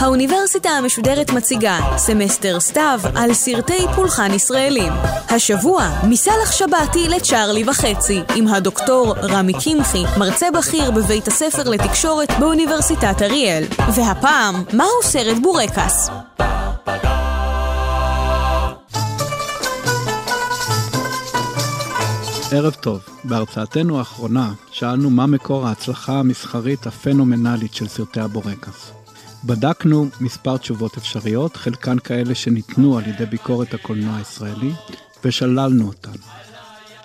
האוניברסיטה המשודרת מציגה סמסטר סתיו על סרטי פולחן ישראלים. השבוע, מסאלח שבתי לצ'ארלי וחצי, עם הדוקטור רמי קמחי, מרצה בכיר בבית הספר לתקשורת באוניברסיטת אריאל. והפעם, מהו סרט בורקס? ערב טוב. בהרצאתנו האחרונה שאלנו מה מקור ההצלחה המסחרית הפנומנלית של סרטי הבורקס. בדקנו מספר תשובות אפשריות, חלקן כאלה שניתנו על ידי ביקורת הקולנוע הישראלי, ושללנו אותן.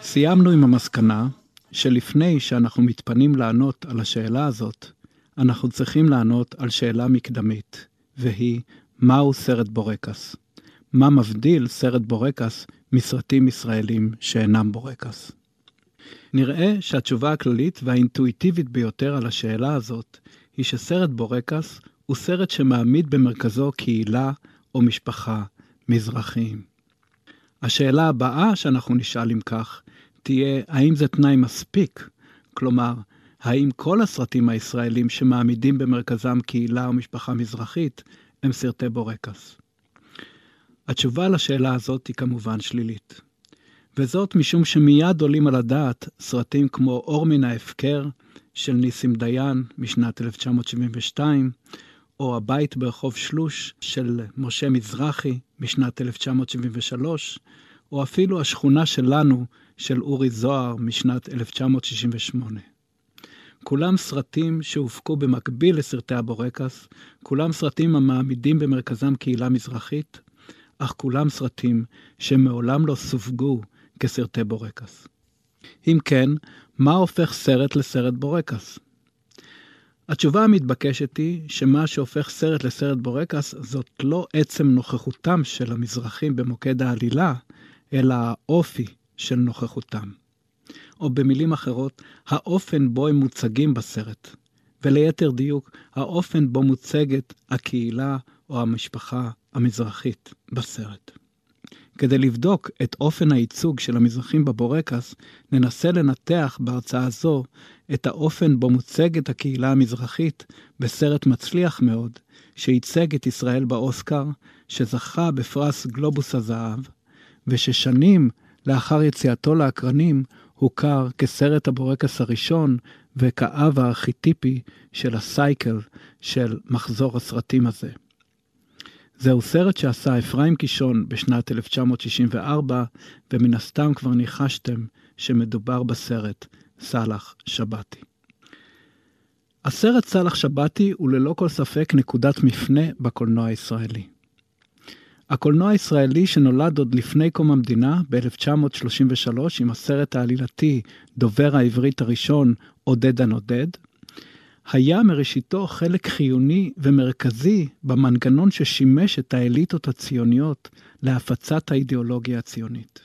סיימנו עם המסקנה שלפני שאנחנו מתפנים לענות על השאלה הזאת, אנחנו צריכים לענות על שאלה מקדמית, והיא, מהו סרט בורקס? מה מבדיל סרט בורקס מסרטים ישראלים שאינם בורקס? נראה שהתשובה הכללית והאינטואיטיבית ביותר על השאלה הזאת היא שסרט בורקס הוא סרט שמעמיד במרכזו קהילה או משפחה מזרחיים. השאלה הבאה שאנחנו נשאל אם כך, תהיה האם זה תנאי מספיק? כלומר, האם כל הסרטים הישראלים שמעמידים במרכזם קהילה או משפחה מזרחית הם סרטי בורקס? התשובה לשאלה הזאת היא כמובן שלילית. וזאת משום שמיד עולים על הדעת סרטים כמו אור מן ההפקר של ניסים דיין משנת 1972, או הבית ברחוב שלוש של משה מזרחי משנת 1973, או אפילו השכונה שלנו של אורי זוהר משנת 1968. כולם סרטים שהופקו במקביל לסרטי הבורקס, כולם סרטים המעמידים במרכזם קהילה מזרחית, אך כולם סרטים שמעולם לא סווגו כסרטי בורקס. אם כן, מה הופך סרט לסרט בורקס? התשובה המתבקשת היא שמה שהופך סרט לסרט בורקס זאת לא עצם נוכחותם של המזרחים במוקד העלילה, אלא האופי של נוכחותם. או במילים אחרות, האופן בו הם מוצגים בסרט, וליתר דיוק, האופן בו מוצגת הקהילה או המשפחה המזרחית בסרט. כדי לבדוק את אופן הייצוג של המזרחים בבורקס, ננסה לנתח בהרצאה זו את האופן בו מוצגת הקהילה המזרחית בסרט מצליח מאוד, שייצג את ישראל באוסקר, שזכה בפרס גלובוס הזהב, וששנים לאחר יציאתו לאקרנים הוכר כסרט הבורקס הראשון וכאב הארכיטיפי של הסייקל של מחזור הסרטים הזה. זהו סרט שעשה אפרים קישון בשנת 1964, ומן הסתם כבר ניחשתם שמדובר בסרט סאלח שבתי. הסרט סאלח שבתי הוא ללא כל ספק נקודת מפנה בקולנוע הישראלי. הקולנוע הישראלי שנולד עוד לפני קום המדינה, ב-1933, עם הסרט העלילתי דובר העברית הראשון, עודד הנודד, היה מראשיתו חלק חיוני ומרכזי במנגנון ששימש את האליטות הציוניות להפצת האידיאולוגיה הציונית.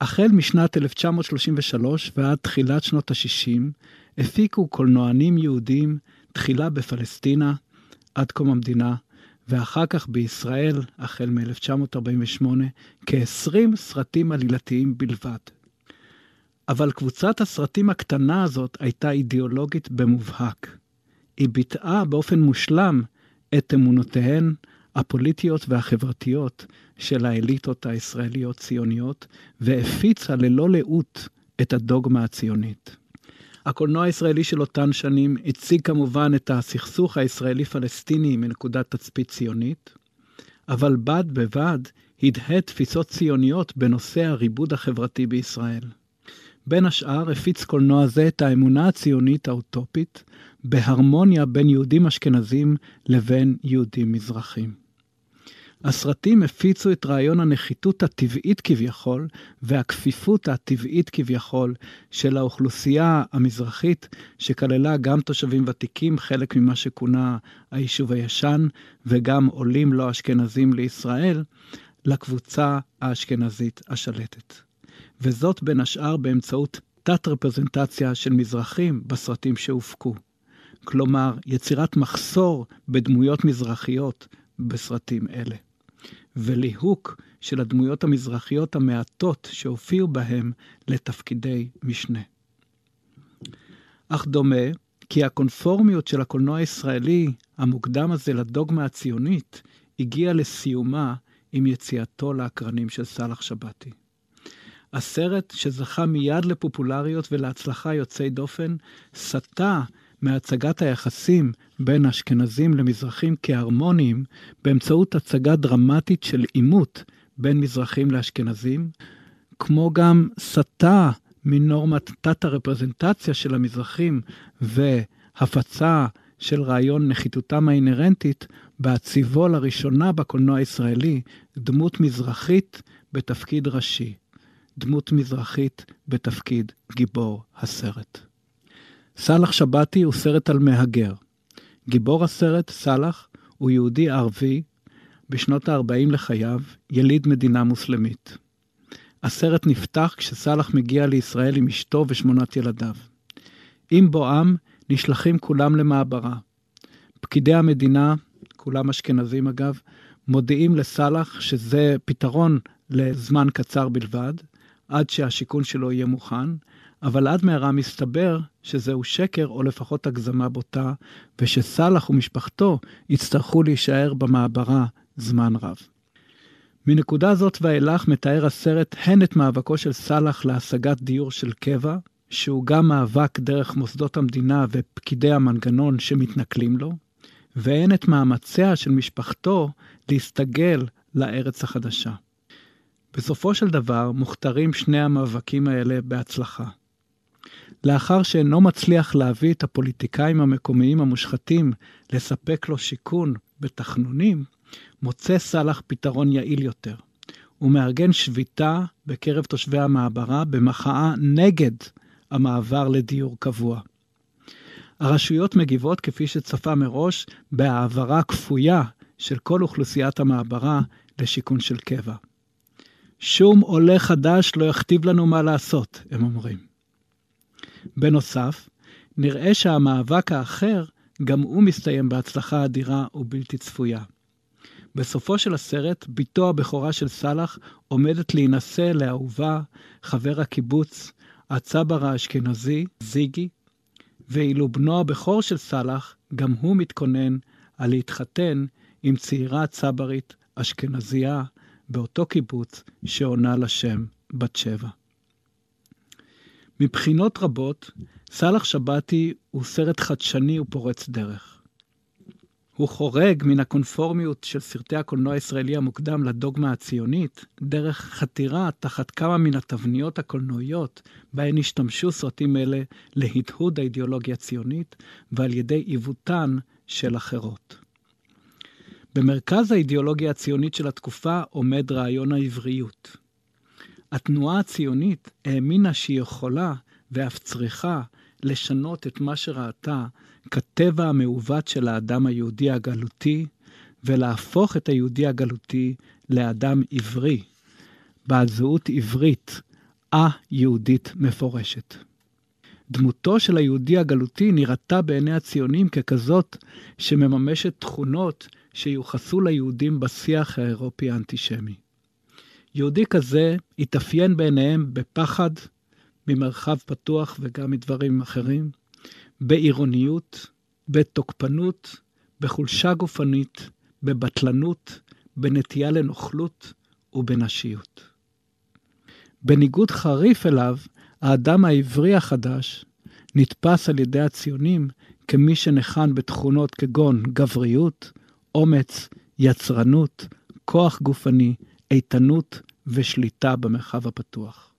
החל משנת 1933 ועד תחילת שנות ה-60, הפיקו קולנוענים יהודים תחילה בפלסטינה עד קום המדינה, ואחר כך בישראל, החל מ-1948, כ-20 סרטים עלילתיים בלבד. אבל קבוצת הסרטים הקטנה הזאת הייתה אידיאולוגית במובהק. היא ביטאה באופן מושלם את אמונותיהן הפוליטיות והחברתיות של האליטות הישראליות-ציוניות, והפיצה ללא לאות את הדוגמה הציונית. הקולנוע הישראלי של אותן שנים הציג כמובן את הסכסוך הישראלי-פלסטיני מנקודת תצפית ציונית, אבל בד בבד הדהד תפיסות ציוניות בנושא הריבוד החברתי בישראל. בין השאר הפיץ קולנוע זה את האמונה הציונית האוטופית בהרמוניה בין יהודים אשכנזים לבין יהודים מזרחים. הסרטים הפיצו את רעיון הנחיתות הטבעית כביכול והכפיפות הטבעית כביכול של האוכלוסייה המזרחית, שכללה גם תושבים ותיקים, חלק ממה שכונה היישוב הישן, וגם עולים לא אשכנזים לישראל, לקבוצה האשכנזית השלטת. וזאת בין השאר באמצעות תת-רפרזנטציה של מזרחים בסרטים שהופקו. כלומר, יצירת מחסור בדמויות מזרחיות בסרטים אלה. וליהוק של הדמויות המזרחיות המעטות שהופיעו בהם לתפקידי משנה. אך דומה כי הקונפורמיות של הקולנוע הישראלי המוקדם הזה לדוגמה הציונית הגיעה לסיומה עם יציאתו לאקרנים של סאלח שבתי. הסרט, שזכה מיד לפופולריות ולהצלחה יוצאי דופן, סטה מהצגת היחסים בין אשכנזים למזרחים כהרמוניים באמצעות הצגה דרמטית של עימות בין מזרחים לאשכנזים, כמו גם סטה מנורמת תת-הרפרזנטציה של המזרחים והפצה של רעיון נחיתותם האינהרנטית, בהציבו לראשונה בקולנוע הישראלי דמות מזרחית בתפקיד ראשי. דמות מזרחית בתפקיד גיבור הסרט. סאלח שבתי הוא סרט על מהגר. גיבור הסרט, סאלח, הוא יהודי ערבי בשנות ה-40 לחייו, יליד מדינה מוסלמית. הסרט נפתח כשסאלח מגיע לישראל עם אשתו ושמונת ילדיו. עם בואם נשלחים כולם למעברה. פקידי המדינה, כולם אשכנזים אגב, מודיעים לסאלח שזה פתרון לזמן קצר בלבד, עד שהשיכון שלו יהיה מוכן, אבל עד מהרה מסתבר שזהו שקר או לפחות הגזמה בוטה, ושסאלח ומשפחתו יצטרכו להישאר במעברה זמן רב. מנקודה זאת ואילך מתאר הסרט הן את מאבקו של סאלח להשגת דיור של קבע, שהוא גם מאבק דרך מוסדות המדינה ופקידי המנגנון שמתנכלים לו, והן את מאמציה של משפחתו להסתגל לארץ החדשה. בסופו של דבר מוכתרים שני המאבקים האלה בהצלחה. לאחר שאינו מצליח להביא את הפוליטיקאים המקומיים המושחתים לספק לו שיכון בתחנונים, מוצא סאלח פתרון יעיל יותר. הוא מארגן שביתה בקרב תושבי המעברה במחאה נגד המעבר לדיור קבוע. הרשויות מגיבות, כפי שצפה מראש, בהעברה כפויה של כל אוכלוסיית המעברה לשיכון של קבע. שום עולה חדש לא יכתיב לנו מה לעשות, הם אומרים. בנוסף, נראה שהמאבק האחר גם הוא מסתיים בהצלחה אדירה ובלתי צפויה. בסופו של הסרט, בתו הבכורה של סאלח עומדת להינשא לאהובה, חבר הקיבוץ, הצבר האשכנזי, זיגי, ואילו בנו הבכור של סאלח, גם הוא מתכונן על להתחתן עם צעירה צברית אשכנזייה באותו קיבוץ שעונה לשם בת שבע. מבחינות רבות, סאלח שבתי הוא סרט חדשני ופורץ דרך. הוא חורג מן הקונפורמיות של סרטי הקולנוע הישראלי המוקדם לדוגמה הציונית, דרך חתירה תחת כמה מן התבניות הקולנועיות בהן השתמשו סרטים אלה להדהוד האידיאולוגיה הציונית, ועל ידי עיוותן של אחרות. במרכז האידיאולוגיה הציונית של התקופה עומד רעיון העבריות. התנועה הציונית האמינה שהיא יכולה ואף צריכה לשנות את מה שראתה כטבע המעוות של האדם היהודי הגלותי, ולהפוך את היהודי הגלותי לאדם עברי, בעל זהות עברית, א-יהודית מפורשת. דמותו של היהודי הגלותי נראתה בעיני הציונים ככזאת שמממשת תכונות שיוחסו ליהודים בשיח האירופי האנטישמי. יהודי כזה התאפיין בעיניהם בפחד ממרחב פתוח וגם מדברים אחרים, בעירוניות, בתוקפנות, בחולשה גופנית, בבטלנות, בנטייה לנוכלות ובנשיות. בניגוד חריף אליו, האדם העברי החדש נתפס על ידי הציונים כמי שניחן בתכונות כגון גבריות, אומץ, יצרנות, כוח גופני, איתנות ושליטה במרחב הפתוח.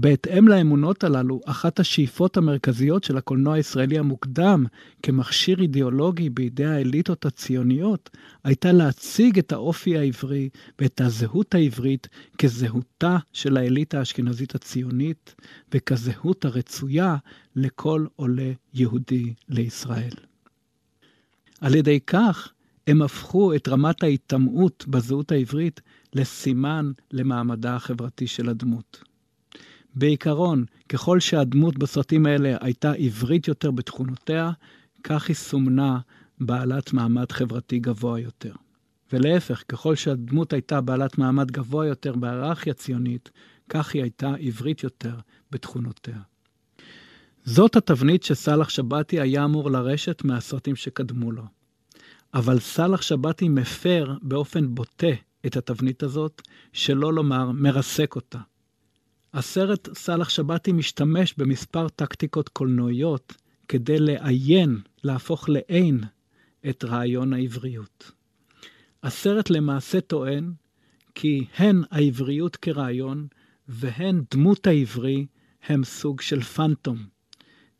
בהתאם לאמונות הללו, אחת השאיפות המרכזיות של הקולנוע הישראלי המוקדם כמכשיר אידיאולוגי בידי האליטות הציוניות, הייתה להציג את האופי העברי ואת הזהות העברית כזהותה של האליטה האשכנזית הציונית וכזהות הרצויה לכל עולה יהודי לישראל. על ידי כך, הם הפכו את רמת ההיטמעות בזהות העברית לסימן למעמדה החברתי של הדמות. בעיקרון, ככל שהדמות בסרטים האלה הייתה עברית יותר בתכונותיה, כך היא סומנה בעלת מעמד חברתי גבוה יותר. ולהפך, ככל שהדמות הייתה בעלת מעמד גבוה יותר בהיררכיה ציונית, כך היא הייתה עברית יותר בתכונותיה. זאת התבנית שסאלח שבתי היה אמור לרשת מהסרטים שקדמו לו. אבל סאלח שבתי מפר באופן בוטה את התבנית הזאת, שלא לומר מרסק אותה. הסרט סאלח שבתי משתמש במספר טקטיקות קולנועיות כדי לעיין, להפוך לעין, את רעיון העבריות. הסרט למעשה טוען כי הן העבריות כרעיון והן דמות העברי הם סוג של פנטום,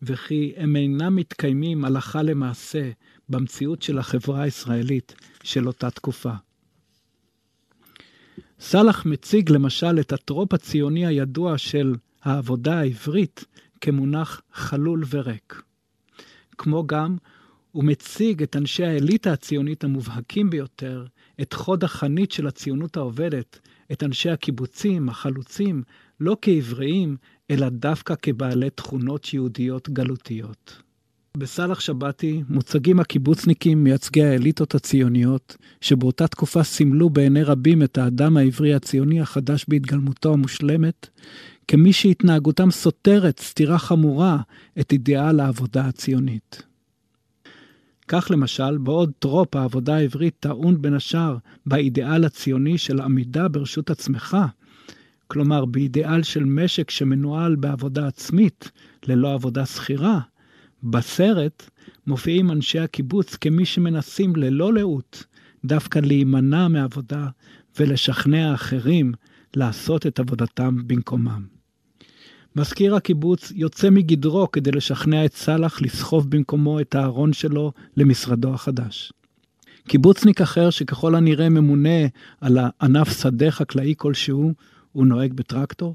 וכי הם אינם מתקיימים הלכה למעשה במציאות של החברה הישראלית של אותה תקופה. סאלח מציג למשל את הטרופ הציוני הידוע של העבודה העברית כמונח חלול וריק. כמו גם, הוא מציג את אנשי האליטה הציונית המובהקים ביותר, את חוד החנית של הציונות העובדת, את אנשי הקיבוצים, החלוצים, לא כעבריים, אלא דווקא כבעלי תכונות יהודיות גלותיות. בסאלח שבתי מוצגים הקיבוצניקים מייצגי האליטות הציוניות, שבאותה תקופה סימלו בעיני רבים את האדם העברי הציוני החדש בהתגלמותו המושלמת, כמי שהתנהגותם סותרת סתירה חמורה את אידיאל העבודה הציונית. כך למשל, בעוד טרופ העבודה העברית טעון בין השאר באידיאל הציוני של עמידה ברשות עצמך, כלומר באידיאל של משק שמנוהל בעבודה עצמית, ללא עבודה שכירה, בסרט מופיעים אנשי הקיבוץ כמי שמנסים ללא לאות דווקא להימנע מעבודה ולשכנע אחרים לעשות את עבודתם במקומם. מזכיר הקיבוץ יוצא מגדרו כדי לשכנע את סאלח לסחוב במקומו את הארון שלו למשרדו החדש. קיבוצניק אחר שככל הנראה ממונה על ענף שדה חקלאי כלשהו, הוא נוהג בטרקטור,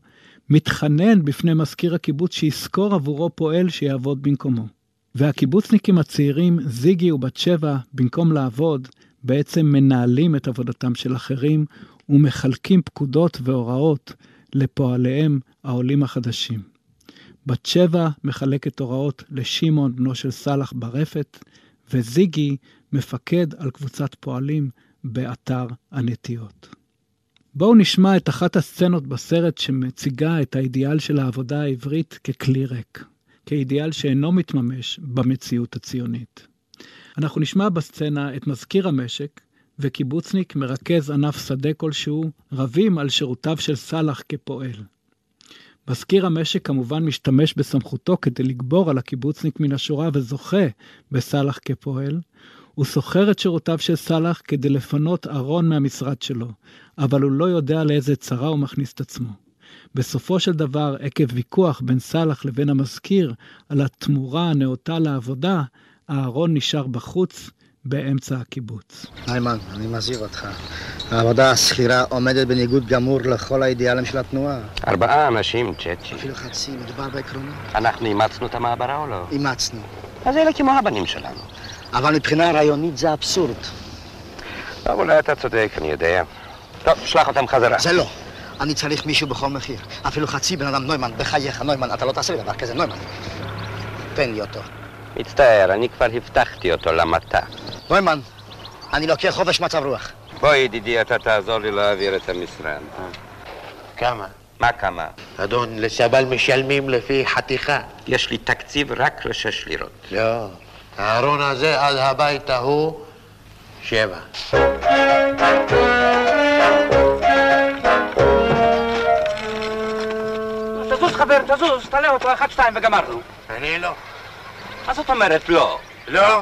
מתחנן בפני מזכיר הקיבוץ שישכור עבורו פועל שיעבוד במקומו. והקיבוצניקים הצעירים, זיגי ובת שבע, במקום לעבוד, בעצם מנהלים את עבודתם של אחרים ומחלקים פקודות והוראות לפועליהם העולים החדשים. בת שבע מחלקת הוראות לשמעון, בנו של סאלח ברפת, וזיגי מפקד על קבוצת פועלים באתר הנטיות. בואו נשמע את אחת הסצנות בסרט שמציגה את האידיאל של העבודה העברית ככלי ריק, כאידיאל שאינו מתממש במציאות הציונית. אנחנו נשמע בסצנה את מזכיר המשק וקיבוצניק מרכז ענף שדה כלשהו רבים על שירותיו של סאלח כפועל. מזכיר המשק כמובן משתמש בסמכותו כדי לגבור על הקיבוצניק מן השורה וזוכה בסאלח כפועל, הוא שוכר את שירותיו של סאלח כדי לפנות ארון מהמשרד שלו, אבל הוא לא יודע לאיזה צרה הוא מכניס את עצמו. בסופו של דבר, עקב ויכוח בין סאלח לבין המזכיר על התמורה הנאותה לעבודה, הארון נשאר בחוץ באמצע הקיבוץ. ניימן, אני מזהיר אותך. העבודה השכירה עומדת בניגוד גמור לכל האידיאלים של התנועה. ארבעה אנשים, צ'צ'י. אפילו חצי, מדובר בעקרונות. אנחנו אימצנו את המעברה או לא? אימצנו. אז אלה כמו הבנים שלנו. אבל מבחינה רעיונית זה אבסורד. טוב, אולי אתה צודק, אני יודע. טוב, שלח אותם חזרה. זה לא. אני צריך מישהו בכל מחיר. אפילו חצי בן אדם, נוימן, בחייך, נוימן, אתה לא תעשה לי דבר כזה, נוימן. תן לי אותו. מצטער, אני כבר הבטחתי אותו למטה. נוימן, אני לוקח חופש מצב רוח. בוא, ידידי, אתה תעזור לי להעביר את המשרד. כמה? מה כמה? אדון, לסבל משלמים לפי חתיכה. יש לי תקציב רק לשש לירות. לא. הארון הזה עד הבית ההוא, שבע. תזוז, חבר, תזוז, תעלה אותו, אחת, שתיים וגמרנו. אני לא. מה זאת אומרת לא? לא?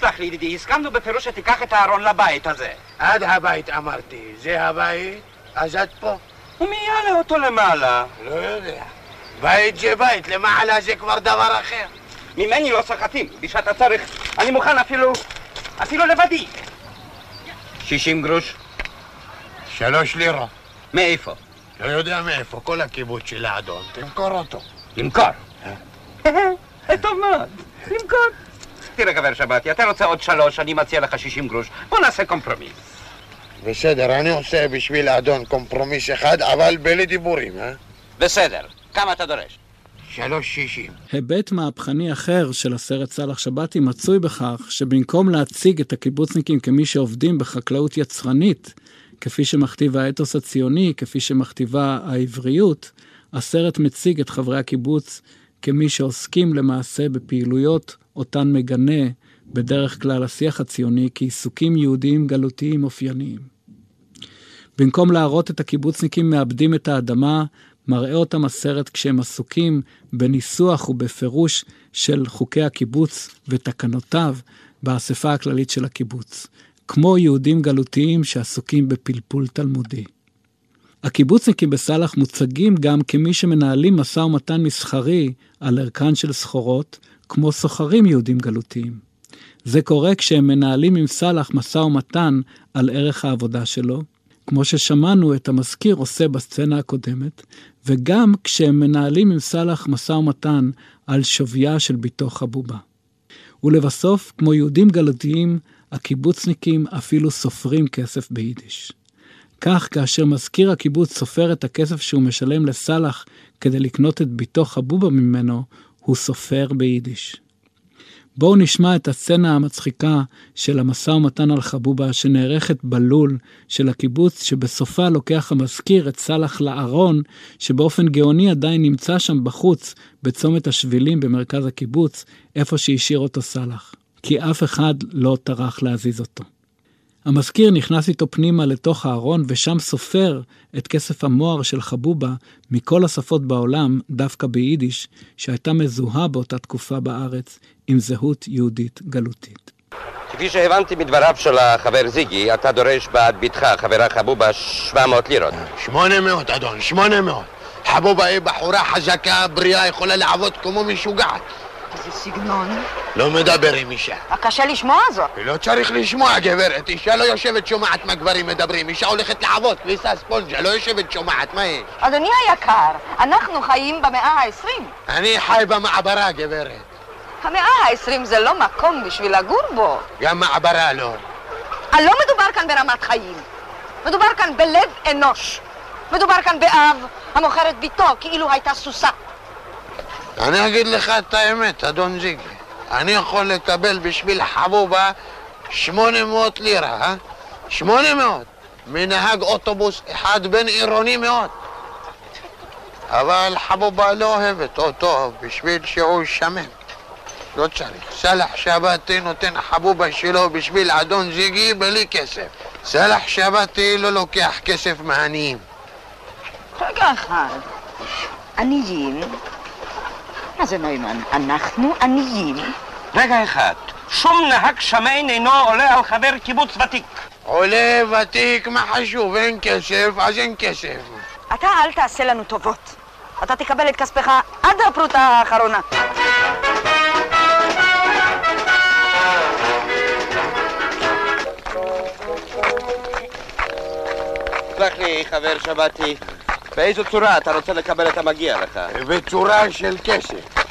סלח לי, ידידי, הסכמנו בפירוש שתיקח את הארון לבית הזה. עד הבית אמרתי. זה הבית, אז עד פה. ומי יעלה אותו למעלה? לא יודע. בית זה בית, למעלה זה כבר דבר אחר. ממני לא סחטים, בשעת הצורך אני מוכן אפילו, אפילו לבדי. שישים גרוש? שלוש לירות. מאיפה? לא יודע מאיפה, כל הקיבוץ של האדון, תמכור אותו. למכור. טוב מאוד, למכור. תראה, חבר שבתי, אתה רוצה עוד שלוש, אני מציע לך שישים גרוש. בוא נעשה קומפרומיס. בסדר, אני עושה בשביל האדון קומפרומיס אחד, אבל בלי דיבורים, אה? בסדר, כמה אתה דורש? שלוש שישים. היבט מהפכני אחר של הסרט סאלח שבתי מצוי בכך שבמקום להציג את הקיבוצניקים כמי שעובדים בחקלאות יצרנית, כפי שמכתיב האתוס הציוני, כפי שמכתיבה העבריות, הסרט מציג את חברי הקיבוץ כמי שעוסקים למעשה בפעילויות אותן מגנה בדרך כלל השיח הציוני כעיסוקים יהודיים גלותיים אופייניים. במקום להראות את הקיבוצניקים מאבדים את האדמה, מראה אותם הסרט כשהם עסוקים בניסוח ובפירוש של חוקי הקיבוץ ותקנותיו באספה הכללית של הקיבוץ, כמו יהודים גלותיים שעסוקים בפלפול תלמודי. הקיבוצניקים בסלאח מוצגים גם כמי שמנהלים משא ומתן מסחרי על ערכן של סחורות, כמו סוחרים יהודים גלותיים. זה קורה כשהם מנהלים עם סלאח משא ומתן על ערך העבודה שלו, כמו ששמענו את המזכיר עושה בסצנה הקודמת, וגם כשהם מנהלים עם סלאח משא ומתן על שוויה של בתו חבובה. ולבסוף, כמו יהודים גלותיים, הקיבוצניקים אפילו סופרים כסף ביידיש. כך, כאשר מזכיר הקיבוץ סופר את הכסף שהוא משלם לסלאח כדי לקנות את בתו חבובה ממנו, הוא סופר ביידיש. בואו נשמע את הסצנה המצחיקה של המשא ומתן על חבובה שנערכת בלול של הקיבוץ, שבסופה לוקח המזכיר את סאלח לארון, שבאופן גאוני עדיין נמצא שם בחוץ, בצומת השבילים במרכז הקיבוץ, איפה שהשאיר אותו סאלח. כי אף אחד לא טרח להזיז אותו. המזכיר נכנס איתו פנימה לתוך הארון, ושם סופר את כסף המוהר של חבובה מכל השפות בעולם, דווקא ביידיש, שהייתה מזוהה באותה תקופה בארץ עם זהות יהודית גלותית. כפי שהבנתי מדבריו של החבר זיגי, אתה דורש בעד בתך, חברה חבובה, 700 לירות. 800, אדון, 800. חבובה היא בחורה חזקה, בריאה, יכולה לעבוד כמו משוגעת. איזה סגנון. לא מדבר עם אישה. קשה לשמוע זאת. לא צריך לשמוע, גברת. אישה לא יושבת שומעת מה גברים מדברים. אישה הולכת לעבוד, כביסה ספונג'ה, לא יושבת שומעת, מה יש? אדוני היקר, אנחנו חיים במאה ה-20. אני חי במעברה, גברת. המאה ה-20 זה לא מקום בשביל לגור בו. גם מעברה לא. אה, לא מדובר כאן ברמת חיים. מדובר כאן בלב אנוש. מדובר כאן באב המוכר את ביתו כאילו הייתה סוסה. אני אגיד לך את האמת, אדון זיגי. אני יכול לקבל בשביל חבובה 800 לירה, אה? 800! מנהג אוטובוס אחד בין עירוני מאוד. אבל חבובה לא אוהבת אותו בשביל שהוא שמן. לא צריך. סלח שבתי נותן חבובה שלו בשביל אדון זיגי בלי כסף. סלח שבתי לא לוקח כסף מעניים. רגע אחד. עניים? מה זה נוימן? אנחנו עניים? רגע אחד, שום נהג שמן אינו עולה על חבר קיבוץ ותיק. עולה ותיק, מה חשוב? אין כסף, אז אין כסף. אתה אל תעשה לנו טובות. אתה תקבל את כספך עד הפרוטה האחרונה. סלח לי, חבר שבתי, באיזו צורה אתה רוצה לקבל את המגיע לך? בצורה של כסף.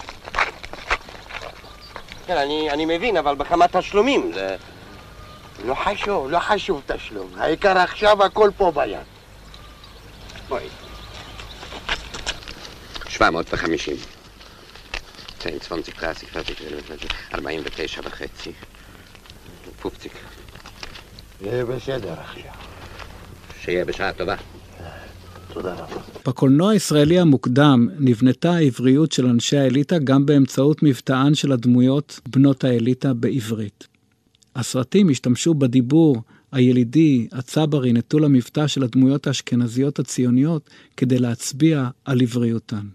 כן, אני, אני מבין, אבל בכמה תשלומים זה... לא חשוב, לא חשוב תשלום. העיקר עכשיו הכל פה ביד. בואי. 750. 20, 30, 30, 49 וחצי. פופציק. יהיה בסדר עכשיו. שיהיה בשעה טובה. תודה רבה. בקולנוע הישראלי המוקדם נבנתה העבריות של אנשי האליטה גם באמצעות מבטאן של הדמויות בנות האליטה בעברית. הסרטים השתמשו בדיבור הילידי, הצברי, נטול המבטא של הדמויות האשכנזיות הציוניות כדי להצביע על עבריותן.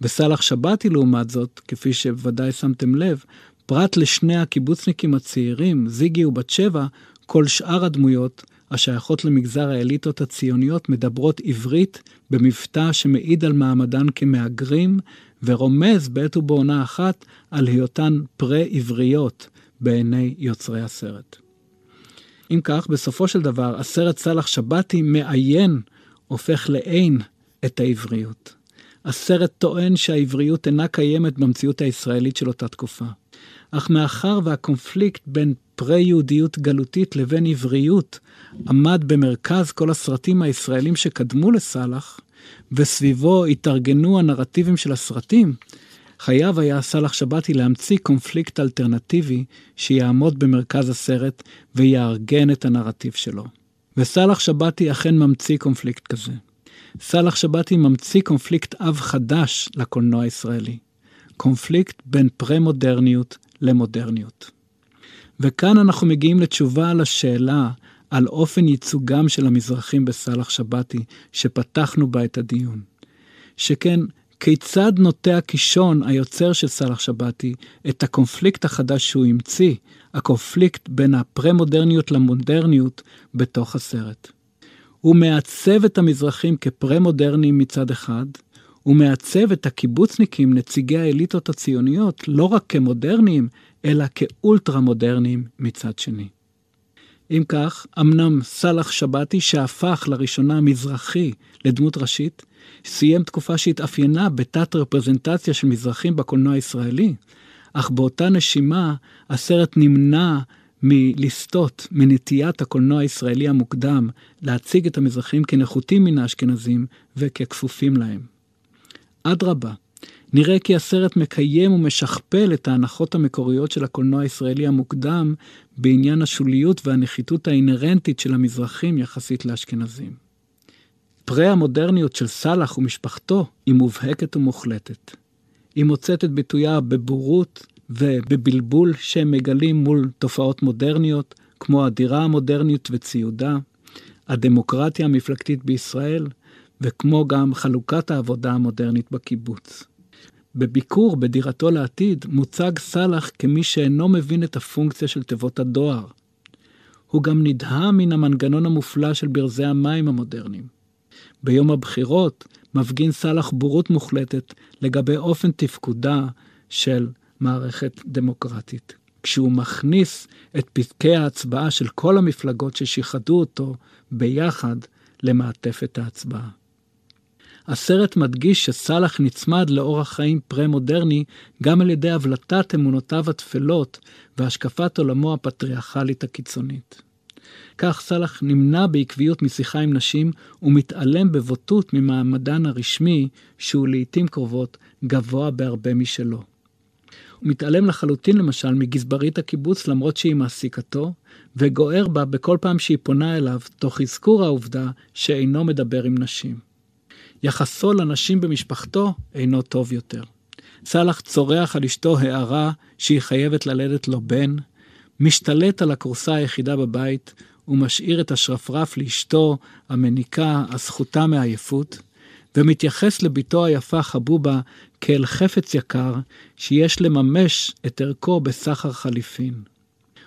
בסאלח שבתי, לעומת זאת, כפי שבוודאי שמתם לב, פרט לשני הקיבוצניקים הצעירים, זיגי ובת שבע, כל שאר הדמויות השייכות למגזר האליטות הציוניות מדברות עברית במבטא שמעיד על מעמדן כמהגרים, ורומז בעת ובעונה אחת על היותן פרה-עבריות בעיני יוצרי הסרט. אם כך, בסופו של דבר, הסרט סאלח שבתי מעיין, הופך לעין, את העבריות. הסרט טוען שהעבריות אינה קיימת במציאות הישראלית של אותה תקופה. אך מאחר והקונפליקט בין פרה-יהודיות גלותית לבין עבריות עמד במרכז כל הסרטים הישראלים שקדמו לסאלח, וסביבו התארגנו הנרטיבים של הסרטים, חייב היה סאלח שבתי להמציא קונפליקט אלטרנטיבי שיעמוד במרכז הסרט ויארגן את הנרטיב שלו. וסאלח שבתי אכן ממציא קונפליקט כזה. סאלח שבתי ממציא קונפליקט אב חדש לקולנוע הישראלי. קונפליקט בין פרה-מודרניות למודרניות. וכאן אנחנו מגיעים לתשובה על השאלה על אופן ייצוגם של המזרחים בסאלח שבתי, שפתחנו בה את הדיון. שכן, כיצד נוטע קישון, היוצר של סאלח שבתי, את הקונפליקט החדש שהוא המציא, הקונפליקט בין הפרה-מודרניות למודרניות, בתוך הסרט. הוא מעצב את המזרחים כפרה-מודרניים מצד אחד, הוא מעצב את הקיבוצניקים, נציגי האליטות הציוניות, לא רק כמודרניים, אלא כאולטרה-מודרניים מצד שני. אם כך, אמנם סאלח שבתי, שהפך לראשונה מזרחי לדמות ראשית, סיים תקופה שהתאפיינה בתת רפרזנטציה של מזרחים בקולנוע הישראלי, אך באותה נשימה הסרט נמנע מלסטות מנטיית הקולנוע הישראלי המוקדם להציג את המזרחים כנחותים מן האשכנזים וככפופים להם. אדרבה, נראה כי הסרט מקיים ומשכפל את ההנחות המקוריות של הקולנוע הישראלי המוקדם בעניין השוליות והנחיתות האינהרנטית של המזרחים יחסית לאשכנזים. פרה המודרניות של סאלח ומשפחתו היא מובהקת ומוחלטת. היא מוצאת את ביטויה בבורות ובבלבול שהם מגלים מול תופעות מודרניות, כמו הדירה המודרנית וציודה, הדמוקרטיה המפלגתית בישראל, וכמו גם חלוקת העבודה המודרנית בקיבוץ. בביקור בדירתו לעתיד מוצג סאלח כמי שאינו מבין את הפונקציה של תיבות הדואר. הוא גם נדהם מן המנגנון המופלא של ברזי המים המודרניים. ביום הבחירות מפגין סאלח בורות מוחלטת לגבי אופן תפקודה של מערכת דמוקרטית. כשהוא מכניס את פתקי ההצבעה של כל המפלגות ששיחדו אותו ביחד למעטפת ההצבעה. הסרט מדגיש שסאלח נצמד לאורח חיים פרה-מודרני גם על ידי הבלטת אמונותיו הטפלות והשקפת עולמו הפטריארכלית הקיצונית. כך סאלח נמנע בעקביות משיחה עם נשים ומתעלם בבוטות ממעמדן הרשמי, שהוא לעיתים קרובות גבוה בהרבה משלו. הוא מתעלם לחלוטין למשל מגזברית הקיבוץ למרות שהיא מעסיקתו, וגוער בה בכל פעם שהיא פונה אליו, תוך אזכור העובדה שאינו מדבר עם נשים. יחסו לנשים במשפחתו אינו טוב יותר. סאלח צורח על אשתו הערה שהיא חייבת ללדת לו בן, משתלט על הכורסה היחידה בבית ומשאיר את השרפרף לאשתו המניקה הזכותה מעייפות, ומתייחס לבתו היפה חבובה כאל חפץ יקר שיש לממש את ערכו בסחר חליפין.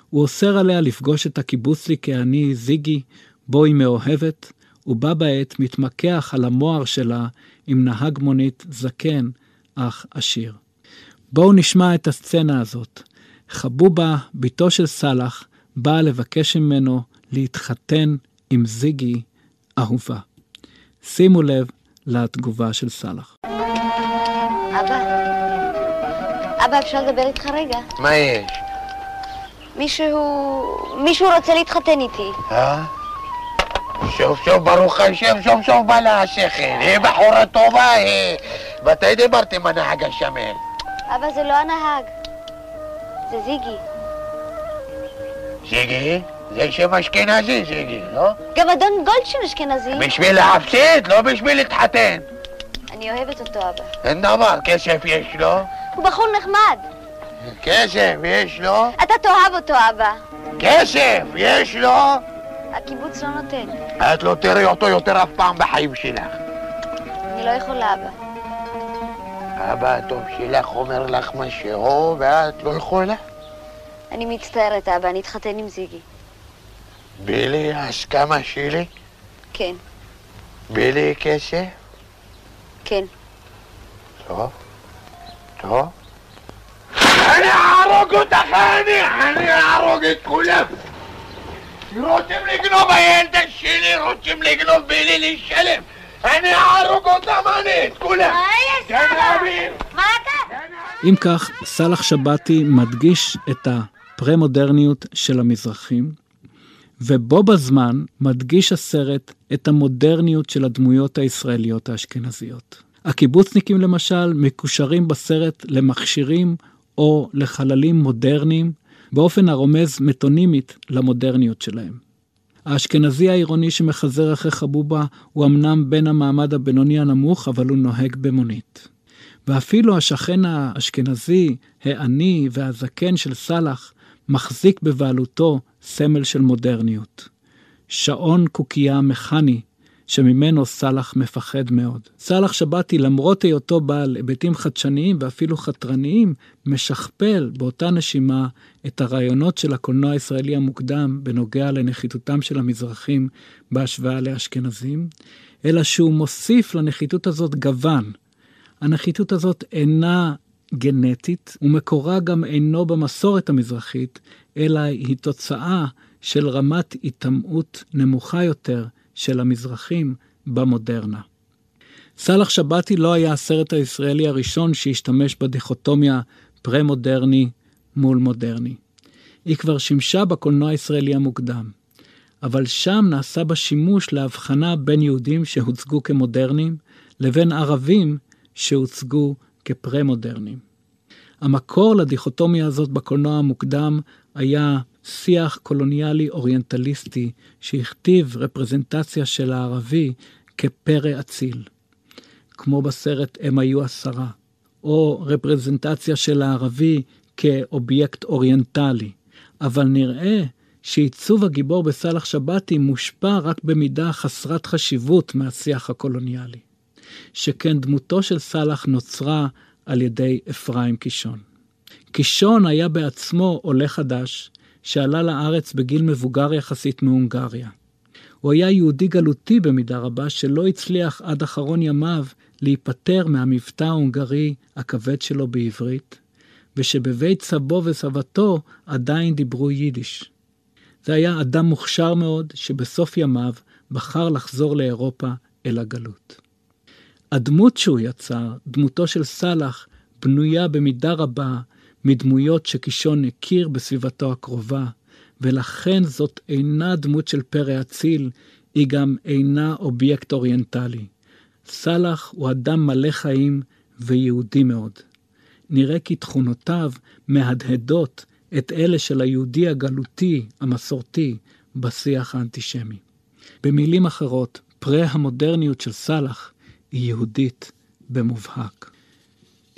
הוא אוסר עליה לפגוש את הקיבוצניק העני זיגי, בו היא מאוהבת, ובה בעת מתמקח על המוהר שלה עם נהג מונית זקן אך עשיר. בואו נשמע את הסצנה הזאת. חבובה, בתו של סאלח, באה לבקש ממנו להתחתן עם זיגי אהובה. שימו לב לתגובה של סאלח. אבא, אבא, אפשר לדבר איתך רגע? מה יש? מישהו... מישהו רוצה להתחתן איתי. אה? סוף סוף ברוך השם, סוף סוף בא לה השכל. היא בחורה טובה, היא... מתי דיברת עם הנהג השמן? אבא, זה לא הנהג. זה זיגי. זיגי? זה שם אשכנזי, זיגי, לא? גם אדון גולדשטיין אשכנזי. בשביל להפסיד, לא בשביל להתחתן. אני אוהבת אותו, אבא. אין דבר, כסף יש לו? הוא בחור נחמד. כסף יש לו? אתה תאהב אותו, אבא. כסף יש לו? הקיבוץ לא נותן. את לא תראי אותו יותר אף פעם בחיים שלך. אני לא יכולה, אבא. אבא הטוב שלך אומר לך משהו ואת לא יכולה? אני מצטערת, אבא, אני אתחתן עם זיגי. בלי ההסכמה שלי? כן, בלי כסף? כן. טוב, טוב. אני אהרוג אותך, אני! אני אהרוג את כולם! רוצים לגנוב הילדה שלי, רוצים לגנוב בלי לשלם! אני אהרוג אותם, אני, את כולם! גנבים! מה אתה? אם כך, סאלח שבתי מדגיש את הפרה-מודרניות של המזרחים, ובו בזמן מדגיש הסרט את המודרניות של הדמויות הישראליות האשכנזיות. הקיבוצניקים למשל מקושרים בסרט למכשירים או לחללים מודרניים באופן הרומז מטונימית למודרניות שלהם. האשכנזי העירוני שמחזר אחרי חבובה הוא אמנם בן המעמד הבינוני הנמוך, אבל הוא נוהג במונית. ואפילו השכן האשכנזי, העני והזקן של סאלח, מחזיק בבעלותו סמל של מודרניות. שעון קוקייה מכני שממנו סאלח מפחד מאוד. סאלח שבתי, למרות היותו בעל היבטים חדשניים ואפילו חתרניים, משכפל באותה נשימה את הרעיונות של הקולנוע הישראלי המוקדם בנוגע לנחיתותם של המזרחים בהשוואה לאשכנזים, אלא שהוא מוסיף לנחיתות הזאת גוון. הנחיתות הזאת אינה גנטית, ומקורה גם אינו במסורת המזרחית, אלא היא תוצאה של רמת היטמעות נמוכה יותר של המזרחים במודרנה. סאלח שבתי לא היה הסרט הישראלי הראשון שהשתמש בדיכוטומיה פרה-מודרני מול מודרני. היא כבר שימשה בקולנוע הישראלי המוקדם, אבל שם נעשה בה שימוש להבחנה בין יהודים שהוצגו כמודרניים לבין ערבים שהוצגו כפרה-מודרניים. המקור לדיכוטומיה הזאת בקולנוע המוקדם היה שיח קולוניאלי אוריינטליסטי שהכתיב רפרזנטציה של הערבי כפרא אציל, כמו בסרט הם היו עשרה, או רפרזנטציה של הערבי כאובייקט אוריינטלי, אבל נראה שעיצוב הגיבור בסאלח שבתי מושפע רק במידה חסרת חשיבות מהשיח הקולוניאלי, שכן דמותו של סאלח נוצרה על ידי אפרים קישון. קישון היה בעצמו עולה חדש, שעלה לארץ בגיל מבוגר יחסית מהונגריה. הוא היה יהודי גלותי במידה רבה, שלא הצליח עד אחרון ימיו להיפטר מהמבטא ההונגרי הכבד שלו בעברית, ושבבית סבו וסבתו עדיין דיברו יידיש. זה היה אדם מוכשר מאוד, שבסוף ימיו בחר לחזור לאירופה אל הגלות. הדמות שהוא יצר, דמותו של סאלח, בנויה במידה רבה מדמויות שקישון הכיר בסביבתו הקרובה, ולכן זאת אינה דמות של פרא אציל, היא גם אינה אובייקט אוריינטלי. סאלח הוא אדם מלא חיים ויהודי מאוד. נראה כי תכונותיו מהדהדות את אלה של היהודי הגלותי, המסורתי, בשיח האנטישמי. במילים אחרות, הפרה-מודרניות של סאלח היא יהודית במובהק.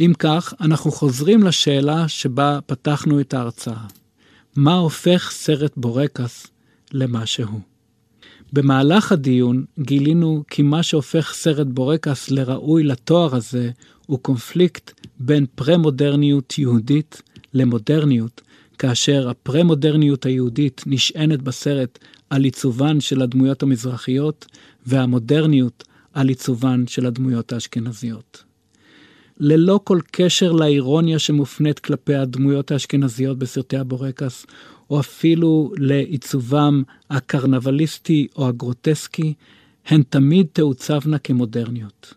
אם כך, אנחנו חוזרים לשאלה שבה פתחנו את ההרצאה. מה הופך סרט בורקס למה שהוא? במהלך הדיון גילינו כי מה שהופך סרט בורקס לראוי לתואר הזה הוא קונפליקט בין פרה-מודרניות יהודית למודרניות, כאשר הפרה-מודרניות היהודית נשענת בסרט על עיצובן של הדמויות המזרחיות, והמודרניות על עיצובן של הדמויות האשכנזיות. ללא כל קשר לאירוניה שמופנית כלפי הדמויות האשכנזיות בסרטי הבורקס, או אפילו לעיצובם הקרנבליסטי או הגרוטסקי, הן תמיד תעוצבנה כמודרניות.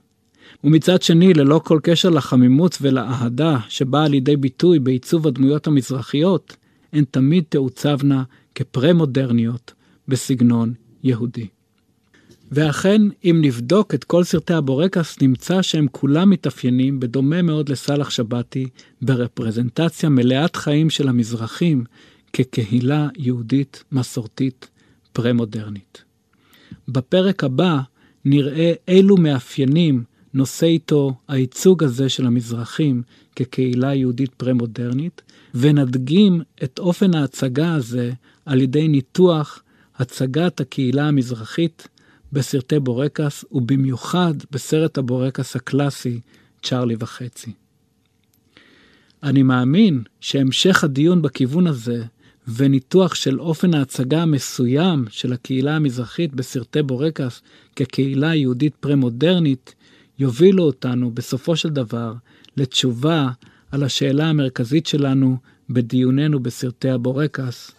ומצד שני, ללא כל קשר לחמימות ולאהדה שבאה לידי ביטוי בעיצוב הדמויות המזרחיות, הן תמיד תעוצבנה כפרה-מודרניות בסגנון יהודי. ואכן, אם נבדוק את כל סרטי הבורקס, נמצא שהם כולם מתאפיינים, בדומה מאוד לסאלח שבתי, ברפרזנטציה מלאת חיים של המזרחים כקהילה יהודית מסורתית פרה-מודרנית. בפרק הבא נראה אילו מאפיינים נושא איתו הייצוג הזה של המזרחים כקהילה יהודית פרה-מודרנית, ונדגים את אופן ההצגה הזה על ידי ניתוח הצגת הקהילה המזרחית בסרטי בורקס, ובמיוחד בסרט הבורקס הקלאסי, צ'ארלי וחצי. אני מאמין שהמשך הדיון בכיוון הזה, וניתוח של אופן ההצגה המסוים של הקהילה המזרחית בסרטי בורקס כקהילה יהודית פרה-מודרנית, יובילו אותנו בסופו של דבר לתשובה על השאלה המרכזית שלנו בדיוננו בסרטי הבורקס,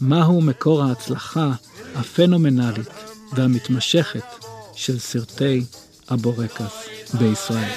מהו מקור ההצלחה הפנומנלית והמתמשכת של סרטי הבורקס בישראל.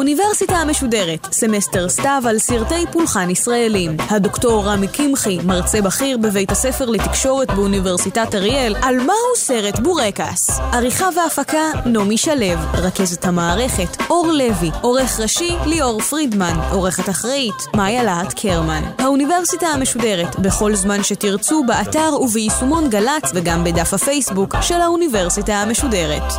האוניברסיטה המשודרת, סמסטר סתיו על סרטי פולחן ישראלים. הדוקטור רמי קמחי, מרצה בכיר בבית הספר לתקשורת באוניברסיטת אריאל, על מהו סרט בורקס. עריכה והפקה, נעמי שלו. רכזת המערכת, אור לוי. עורך ראשי, ליאור פרידמן. עורכת אחראית, מאיה להט קרמן. האוניברסיטה המשודרת, בכל זמן שתרצו, באתר וביישומון גל"צ וגם בדף הפייסבוק של האוניברסיטה המשודרת.